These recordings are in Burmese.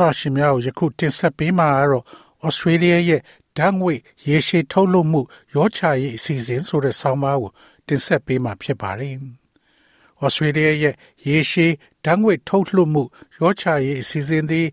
ရရှိမြကိုယခုတင်ဆက်ပေးမှာကတော့ Australia ရဲ့ဓာတ်ငွေရေရှည်ထုတ်လုပ်မှုရောချရေးအစီအစဉ်ဆိုတဲ့ဆောင်းပါးကိုတင်ဆက်ပေးမှာဖြစ်ပါတယ်။ Australia ရဲ့ရေရှည်ဓာတ်ငွေထုတ်လွှတ်မှုရောချရေးအစီအစဉ်သည်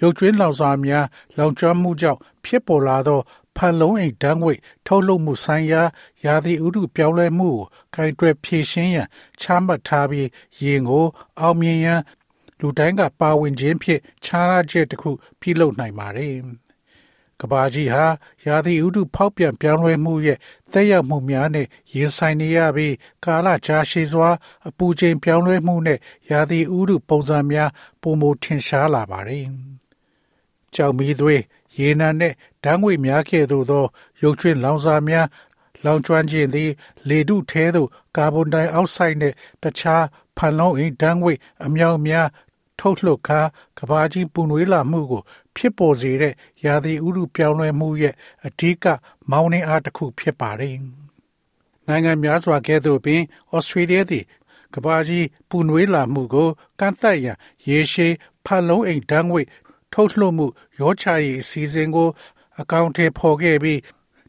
ရုပ်ကျွင်းလောင်စာများလောင်ကျွမ်းမှုကြောင့်ဖြစ်ပေါ်လာသောဖန်လုံးအိမ်ဓာတ်ငွေထုတ်လုပ်မှုဆိုင်ရာရာသီဥတုပြောင်းလဲမှုကိုကင်တွယ်ဖြည့်ရှင်းရန်ချမှတ်ထားပြီးယင်ကိုအောင်မြင်ရန် လူတိုင်းကပါဝင်ခြင်းဖြင့်ခြားနာချက်တစ်ခုပြုလုပ်နိုင်ပါတယ်။ကဘာကြီးဟာရာသီဥတုဖောက်ပြန်ပြောင်းလဲမှုရဲ့သက်ရောက်မှုများနဲ့ရင်ဆိုင်နေရပြီးကာလကြာရှည်စွာ အပူချိန်ပြောင်းလဲမှုနဲ့ရာသီဥတုပုံစံများပုံမထင်ရှားလာပါတယ်။ကြောင်မီသွေးရေနံနဲ့ဓာတ်ငွေများခဲ့သို့သော ရုပ်ချွင်းလောင်စာများလောင်ကျွမ်းခြင်းသည် လေထုထဲသို့ကာဗွန်ဒိုင်အောက်ဆိုဒ်နှင့်တခြားဖန်လုံးအိမ်ဓာတ်ငွေအမြောက်အများ ထုတ်လွှတ်ခါကဘာကြီးပူနွေးလာမှုကို ဖြစ်ပေါ်စေတဲ့ရာသီဥတုပြောင်းလဲမှုရဲ့အဓိက မောင်းနှင်းအားတစ်ခုဖြစ်ပါတယ်။နိုင်ငံများစွာကဲ့သို့ပင်ဩစတြေးလျသည်ကဘာကြီးပူနွေးလာမှုကိုကန့်သတ်ရန်ရေရှည်ဖန်လုံးအိမ်ဓာတ်ငွေထုတ်လွှတ်မှုရောချရေးအစီအစဉ်ကို အကောင့်ထဲပေါ်ခဲ့ပြီး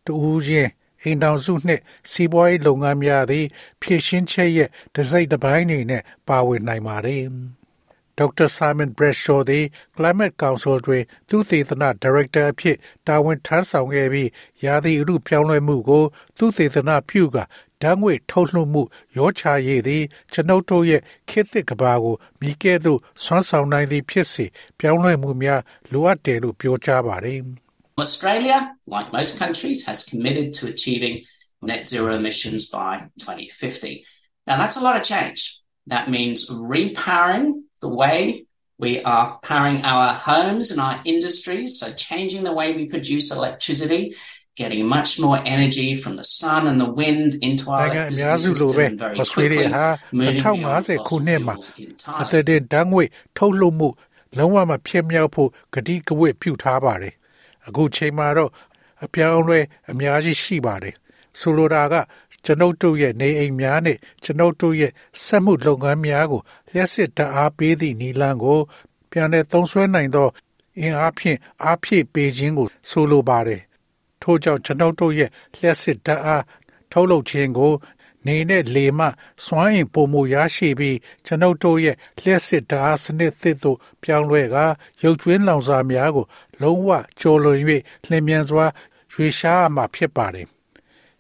တူဦးချင်းအိမ်တောင်စုနှင့်စီးပွားရေးလုပ်ငန်းများသည် ဖြည့်ရှင်းချက်ရဲ့တစိုက်တစ်ပိုင်းနေနဲ့ပါဝင်နိုင်ပါတယ်။ ဒေါက်တာ Simon Bradshaw သည် Climate Council တွင်သူသေသနဒါရိုက်တာအဖြစ်တာဝန်ထမ်းဆောင်ခဲ့ပြီးရာသီဥတုပြောင်းလဲမှုကိုသူသေသနပြုကဓာတ်ငွေထုတ်လွှတ်မှုရောချရေးသည်ကျွန်ုပ်တို့ရဲ့ခေတ်သစ်ကဘာကိုမိကဲ့သို့ဆွမ်းဆောင်နိုင်သည်ဖြစ်စေပြောင်းလဲမှုများလိုအပ်တယ်လို့ပြောကြားပါတယ်။ Australia, like most countries, has committed to achieving net zero emissions by 2050. Now, that's a lot of change. That means repowering the way we are powering our homes and our industries, so changing the way we produce electricity, getting much more energy from the sun and the wind into our electricity system and very quickly moving beyond fossil fuels in time. အသက်တဲ့ဓာတ်ငွေထုတ်လွှတ်မှုလုံးဝမဖြစ်မြောက်ဖို့ကတိကဝတ်ပြုထားပါတယ်အခုချိန်မှာတော့အပြောင်းအလဲအများကြီးရှိပါတယ် ဆိုလိုတာကကျွန်ုပ်တို့ရဲ့နေအိမ်များနဲ့ကျွန်ုပ်တို့ရဲ့စက်မှုလုပ်ငန်းများကိုလျှက်စစ်တအားပေးသည့်နီလန်းကို ပြန်လည်သုံးစွဲနိုင်သောအင်အားဖြင့်အားဖြည့်ပေးခြင်းကို ဆိုလိုပါတယ်ထို့ကြောင့်ကျွန်ုပ်တို့ရဲ့လျှက်စစ်တအားထုတ်လုပ်ခြင်းကို နေနဲ့လေမှစွမ်းအင်ပုံမရရှိပြီးကျွန်ုပ်တို့ရဲ့လျှက်စစ်ဓာတ်စနစ်သစ်သို့ပြောင်းလဲကရုပ်ကျွင်းလောင်စာများကို လုံးဝကျော်လွန်၍လျင်မြန်စွာရွေရှားမှဖြစ်ပါတယ်။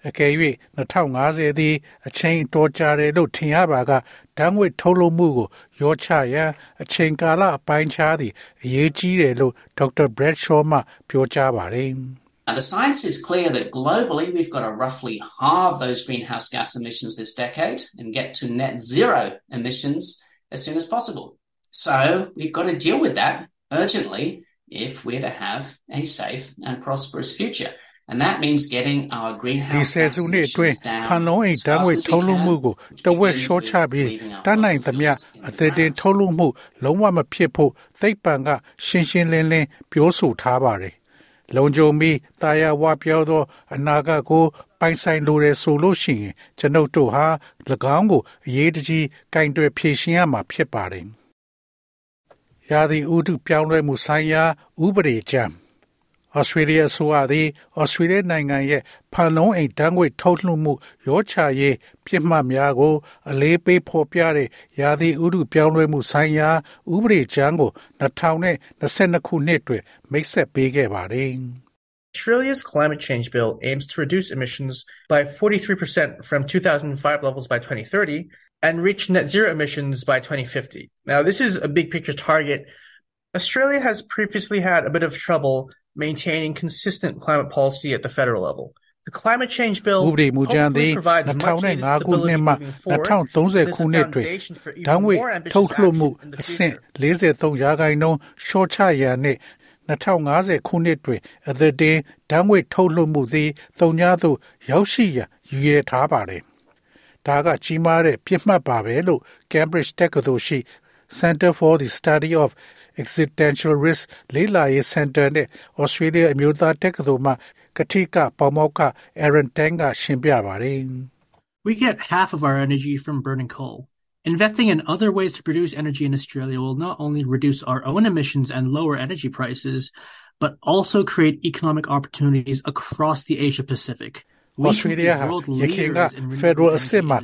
အကယ်၍2050သည်အချိန်တော်ကြာတယ်လို့ထင်ရပါကဓာတ်ငွေထုတ်လုပ်မှုကိုရောချရန်အချိန်ကာလအပိုင်းခြားသည့်အရေးကြီးတယ်လို့ဒေါက်တာ Bradshaw မှပြောကြားပါတယ်။ Now, the science is clear that globally we've got to roughly halve those greenhouse gas emissions this decade and get to net zero emissions as soon as possible. So we've got to deal with that urgently if we're to have a safe and prosperous future. And that means getting our ဒီ greenhouse ဆယ် gas စုနှစ်အတွင်း emissions ဖန် down လုံးအိမ် as ဓာတ်ငွေ fast as ထုတ် we လုပ်မှု can, ကို which တဝက် begins ရှော့ချ with ပြီး leaving our တတ်နိုင်သ fossil မျှ fuels in အ the သေးတင် ground. ထုတ်လုပ်မှု လုံးဝမဖြစ်ဖို့သိပ္ပံကရှင်းရှင်းလင်းလင်းပြောဆိုထားပါတယ်။လုံခြုံပြီးတာယာဝပြောသော အနာဂတ်ကို ပိုင်ဆိုင်လိုတယ်ဆိုလို့ရှိရင်ကျွန်ုပ်တို့ဟာ၎င်းကိုအရေးတကြီးကင်တွယ်ဖြည့်ရှင်းရမှာဖြစ်ပါတယ်။ရာသီဥတုပြောင်းလဲမှုဆိုင်ရာဥပဒေကြမ်း ဩစတြေးလျအစိုးရသည်ဩစတြေးလျနိုင်ငံရဲ့ဖန်လုံးအိမ်ဓာတ်ငွေထုတ်လွှတ်မှုရောချရေးပြစ်မှတ်များကို အလေးပေးဖော်ပြတဲ့ရာသီဥတုပြောင်းလဲမှုဆိုင်ရာဥပဒေကြမ်းကို2022ခုနှစ်တွင်မိတ်ဆက်ပေးခဲ့ပါတယ်။ Australia's climate change bill aims to reduce emissions by 43% from 2005 levels by 2030 and reach net zero emissions by 2050. Now, this is a big picture target. Australia has previously had a bit of trouble maintaining consistent climate policy at the federal level. The climate change bill ဥပဒေမူကြမ်းသည် hopefully provides much needed 2005ခု stability နှစ်မှ moving forward. 2030ခုနှစ်တွင် It is a foundation for even ဓာတ်ငွေ more ambitious ထုတ်လွှတ်မှု action in the အဆင့် future. 43ရာခိုင်နှုန်းရှော့ချရန်နှင့် 2050ခုနှစ်တွင်အသတင်ဓာတ်ငွေ့ထုတ်လွှတ်မှုသည်တုံညာသို့ရောက်ရှိရန်ရည်ရွယ်ထားပါတယ်။ဒါကကြီးမားတဲ့ပြစ်မှတ်ပါပဲလို့ Cambridge တက္ကသိုလ်ရှိ Center for the Study of Existential Risk လေ့လာရေးစင်တာနဲ့ Australia အမျိုးသားတက္ကသိုလ်မှကတိကပေါမောက္ခ Aaron Tang ကရှင်းပြပါတယ်။ We get half of our energy from burning coal. Investing in other ways to produce energy in Australia will not only reduce our own emissions and lower energy prices, but also create economic opportunities across the Asia Pacific. Australia ဟာယခင်က Federal အစစ်မှ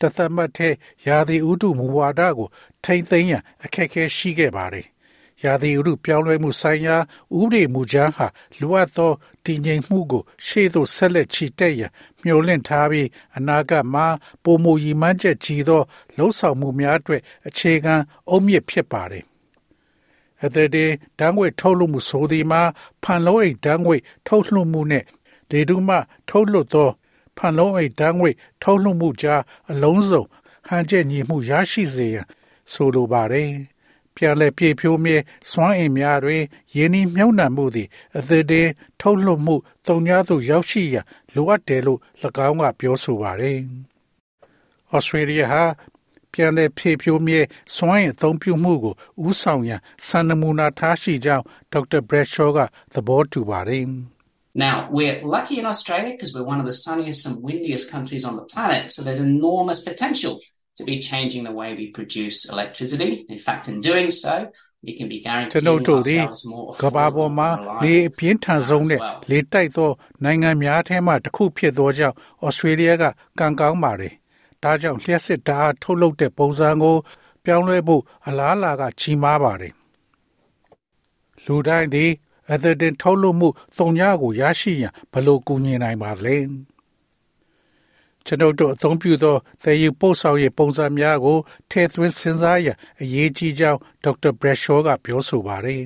တသမတ်တဲ့ယာဒီဥတုမူဝါဒကို ထိမ့်သိမ်းရန်အခက်အခဲရှိခဲ့ပါတယ်။ယာဒီဥတုပြောင်းလဲမှုဆိုင်ရာဥပဒေမူကြမ်းဟာလိုအပ်သောတည်ငြိမ်မှုကို ရှေ့သို့ဆက်လက်ချီတက်ရန်မျှော်လင့်ထားပြီးအနာဂတ်မှာပုံမူရည်မှန်းချက်ကြီးသောလှုပ်ဆောင်မှုများအတွက်အခြေခံအုံမြစ်ဖြစ်ပါတယ်။အသက်တဲ့တန်းငွေထုတ်လုပ်မှုဆိုသည်မှာဖန်လုံးအိတ်တန်းငွေထုတ်လွှတ်မှုနဲ့ လေတုမှထုတ်လွှတ်သောဖန်လုံးအိတ်တန်းငွေထုတ်လွှတ်မှုကြားအလုံးစုံဟန်ချက်ညီမှုရရှိစေရန်ဆိုလိုပါတယ်။ပြန်လည်ပြေဖြိုးမြဲစွမ်းအင်များတွင်ယင်းဤမြုံနှံမှုသည်အသေးသေးထုတ်လွှတ်မှုတုံညာသို့ရောက်ရှိရန်လိုအပ်တယ်လို့၎င်းကပြောဆိုပါတယ်။ Australia ဟာပြန်လည်ဖြည့်ဖြိုးမြဲစွမ်းအင်အသုံးပြုမှုကိုဥဆောင်ရန်စံနမူနာထားရှိကြောင်းဒေါက်တာ Bradshaw ကသဘောတူပါတယ်။ Now, we're lucky in Australia because we're one of the sunniest and windiest countries on the planet, so there's enormous potential to be changing the way we produce electricity. In fact, in doing so, we can be guaranteeing ourselves more ကဘာပေါ်မှာလေအပြင်းထန်ဆုံးနဲ့လေတိုက်သောနိုင်ငံများထဲမှတစ်ခုဖြစ်သောကြောင့်ဩစတြေးလျကကံကောင်းပါတယ်။ဒါကြောင့်လျှက်စစ်ဓာတ်ထုတ်လုပ်တဲ့ပုံစံကိုပြောင်းလဲဖို့အလားအလာကကြီးမားပါတယ်။လူတိုင်းသည် အသက်တင်ထုတ်လုပ်မှုသုံးညကိုရရှိရန်ဘလို့ကူညီနိုင်ပါလဲကျွန်ုပ်တို့အသုံးပြုသောသယ်ယူပို့ဆောင်ရေးပုံစံများကိုထည့်သွင်းစဉ်းစားရန်အရေးကြီးကြောင်းဒေါက်တာ Bradshaw ကပြောဆိုပါတယ်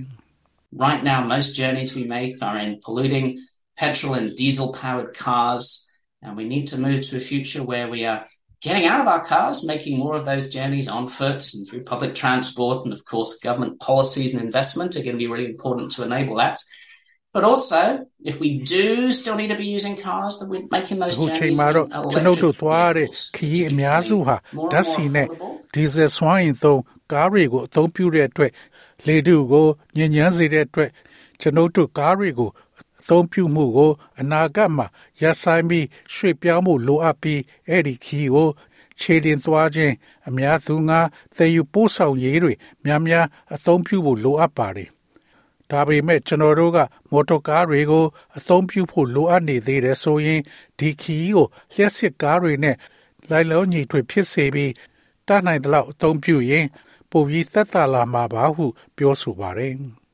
Right now most journeys we make are in polluting petrol and diesel powered cars and we need to move to a future where we are getting out of our cars, making more of those journeys on foot and through public transport. And of course, government policies and investment are going to be really important to enable that. But also, if we do still need to be using cars, then we're making those journeys in electric vehicles. ခရီးအများစုဟာဓာတ်ဆီနဲ့ဒီဇယ်စွမ်းအင်သုံးကားတွေကိုအသုံးပြုတဲ့အတွက်လေထုကိုညဉ့်ညမ်းစေတဲ့အတွက်ကျွန်ုပ်တို့ကားတွေကို သုံးပြုမှုကို အနာဂတ်မှာရပ်ဆိုင်ပြီးရွှေ့ပြောင်းမှုလိုအပ်ပြီးအဲ့ဒီခီးကိုခြေတင်သွားခြင်းအများသူငါသယ်ယူပို့ဆောင်ရေးတွေများများအသုံးပြုဖို့လိုအပ်ပါတယ်။ဒါပေမဲ့ကျွန်တော်တို့ကမော်တော်ကားတွေကို အသုံးပြုဖို့လိုအပ်နေသေးတယ်ဆိုရင်ဒီခီးကိုလျှက်စစ်ကားတွေနဲ့လိုက်လုံးညီထွေဖြစ်စေပြီးတတ်နိုင်တဲ့လောက်အသုံးပြုရင်ပုံပြီးသက်သာလာမှာပါဟုပြောဆိုပါတယ်။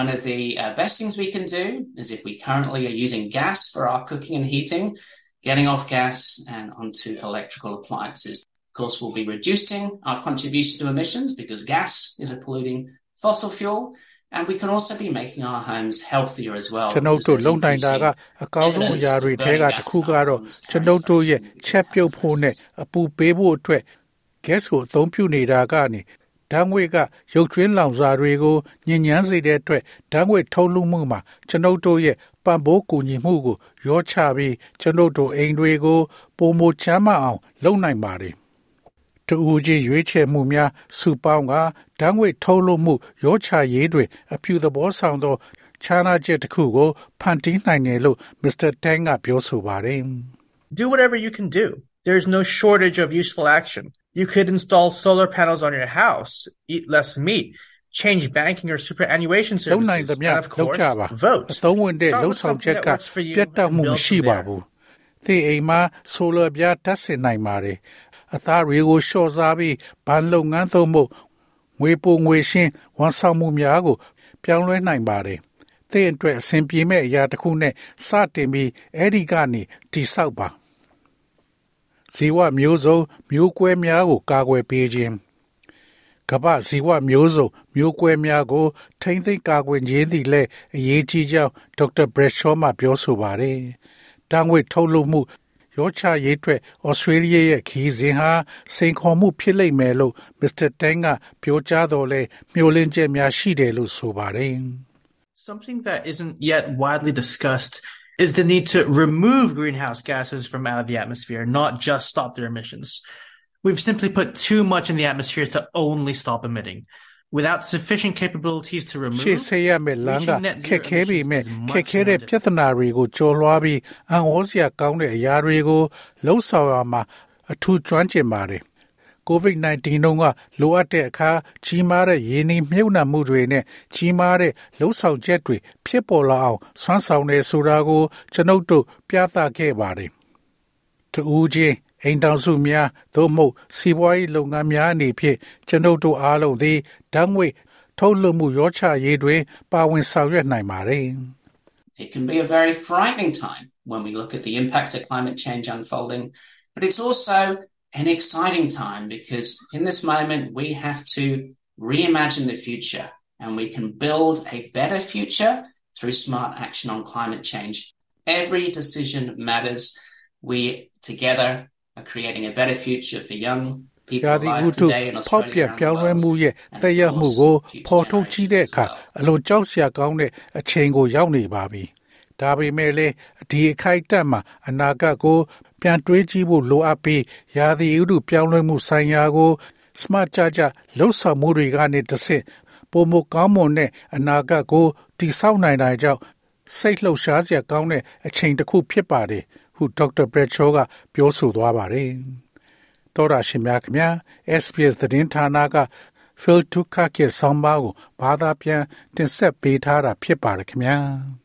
One of the uh, best things we can do is if we currently are using gas for our cooking and heating, getting off gas and onto electrical appliances. Of course, we'll be reducing our contribution to emissions because gas is a polluting fossil fuel. And we can also be making our homes healthier as well. ကျွန်ုပ်တို့လုံနိုင်တာကအကောင်းဆုံးအရာတွေထဲကတစ်ခုကတော့ကျွန်ုပ်တို့ရဲ့ချက်ပြုတ်ဖို့နဲ့အပူပေးဖို့အတွက် gas ကိုအသုံးပြုနေတာကနေဓာတ်ငွေ့ကရုပ်ကျွင်းလောင်စာတွေကိုညဉ့်ညမ်းစေတဲ့အတွက်ဓာတ်ငွေ့ထုတ်လွှတ်မှုမှာကျွန်ုပ်တို့ရဲ့ပံ့ပိုးကူညီမှုကိုရောချပြီးကျွန်ုပ်တို့အိမ်တွေကိုပုံမချမ်းမအောင် လုပ်နိုင်ပါတယ်။တူဦးချင်းရွေးချယ်မှုများစုပေါင်းကဓာတ်ငွေ့ထုတ်လွှတ်မှုရောချရေးတွင်အဖြူသဘောဆောင်သောခြားနာချက်တစ်ခုကိုဖန်တီးနိုင်တယ်လို့ Mr. Tang ကပြောဆိုပါတယ်။ Do whatever you can do. There's no shortage of useful action. You could install solar panels on your house, eat less meat, change banking or superannuation services, and of course, vote. အသုံးဝင်တဲ့လှုပ်ဆောင်ချက်ကပြတ်တောက်မှုမရှိပါဘူး။ဒီအိမ်မှာဆိုလာပြားတက်ဆင်နိုင်ပါတယ်။အသားတွေကိုလျှော့စားပြီးဗန်လုပ်ငန်းသုံးဖို့ငွေပိုငွေရှင်းဝန်ဆောင်မှုများကို ပြောင်းလဲနိုင်ပါတယ်။သင်အတွက်အဆင်ပြေမဲ့အရာတစ်ခုနဲ့စတင်ပြီးအဲ့ဒီကနေတိဆောက်ပါ။ ဇီဝမျိုးစုံမျိုးကွဲများကို ကာကွယ်ပေးခြင်းကမ္ဘာဇီဝမျိုးစုံမျိုးကွဲများကို ထိမ့်သိမ်းကာကွယ်ခြင်းသည်လည်းအရေးကြီးကြောင်းဒေါက်တာဘရက်ရှောမှပြောဆိုပါတယ်။တံငွေထုတ်လုပ်မှုရောချရေးအတွက်ဩစတြေးလျရဲ့ခီးစဉ်ဟာစိန်ခေါ်မှုဖြစ်လိမ့်မယ်လို့မစ္စတာတန်ကပြောကြားတော်လဲမျှော်လင့်ချက်များရှိတယ်လို့ဆိုပါတယ် Something that isn't yet widely discussed is the need to remove greenhouse gases from out of the atmosphere, not just stop their emissions. We've simply put too much in the atmosphere to only stop emitting. without sufficient capabilities to remove ရှေ့ဆက်ရမယ့်လမ်းကခက်ခဲပေမဲ့ခက်ခဲတဲ့ပြဿနာတွေကိုကျော်လွှားပြီးအံ့ဩစရာကောင်းတဲ့အရာတွေကိုလှုပ်ဆောင်ရမှာအထူးကျွမ်းကျင်ပါတယ် COVID-19 တုန်းကလိုအပ်တဲ့အခါကြီးမားတဲ့ရင်းနှီးမြုပ်နှံမှုတွေနဲ့ကြီးမားတဲ့လှုပ်ဆောင်ချက်တွေဖြစ်ပေါ်လာအောင်ဆွမ်းဆောင်နေဆိုတာကိုကျွန်ုပ်တို့ပြသခဲ့ပါတယ်။တူးချင်းအိမ်တောင်စုများသို့မဟုတ်စီးပွားရေးလုပ်ငန်းများအနေဖြင့်ကျွန်ုပ်တို့အားလုံးသည်ဓာတ်ငွေ့ထုတ်လွှတ်မှုရောချရေးတွင်ပါဝင်ဆောင်ရွက်နိုင်ပါတယ် It can be a very frightening time when we look at the impact of climate change unfolding, but it's also an exciting time because in this moment we have to reimagine the future and we can build a better future through smart action on climate change. Every decision matters. We together are creating a better future for young people ရာသီဥတုဖောက်ပြပြောင်းလဲမှုရဲ့သက်ရောက်မှုကိုဖော်ထုတ်ကြည့်တဲ့အခါအလွန်ကြောက်စရာကောင်းတဲ့အချိန်ကိုရောက်နေပါပြီ။ ဒါပေမဲ့လည်းဒီအခိုက်အတန့်မှာအနာဂတ်ကိုပြန်တွေးကြည့်ဖို့လိုအပ်ပြီးရာသီဥတုပြောင်းလဲမှုဆိုင်ရာကို smart ကြကြလှုပ်ဆောင်မှုတွေကနေတစ်ဆင့်ပုံမကောင်းမွန်တဲ့အနာဂတ်ကိုတည်ဆောက်နိုင်တဲ့ကြောင့်စိတ်လှုပ်ရှားစရာကောင်းတဲ့အချိန်တစ်ခုဖြစ်ပါတယ်။ဟုဒေါက်တာဘရက်ချောကပြောဆိုသွားပါတယ်။တော်ရရှိမြခင် SPS သတင်းဌာနက Phil Tuka ရဲ့ဆောင်းပါးကိုဘာသာပြန်တင်ဆက်ပေးထားတာဖြစ်ပါတယ်ခင်ဗျာ။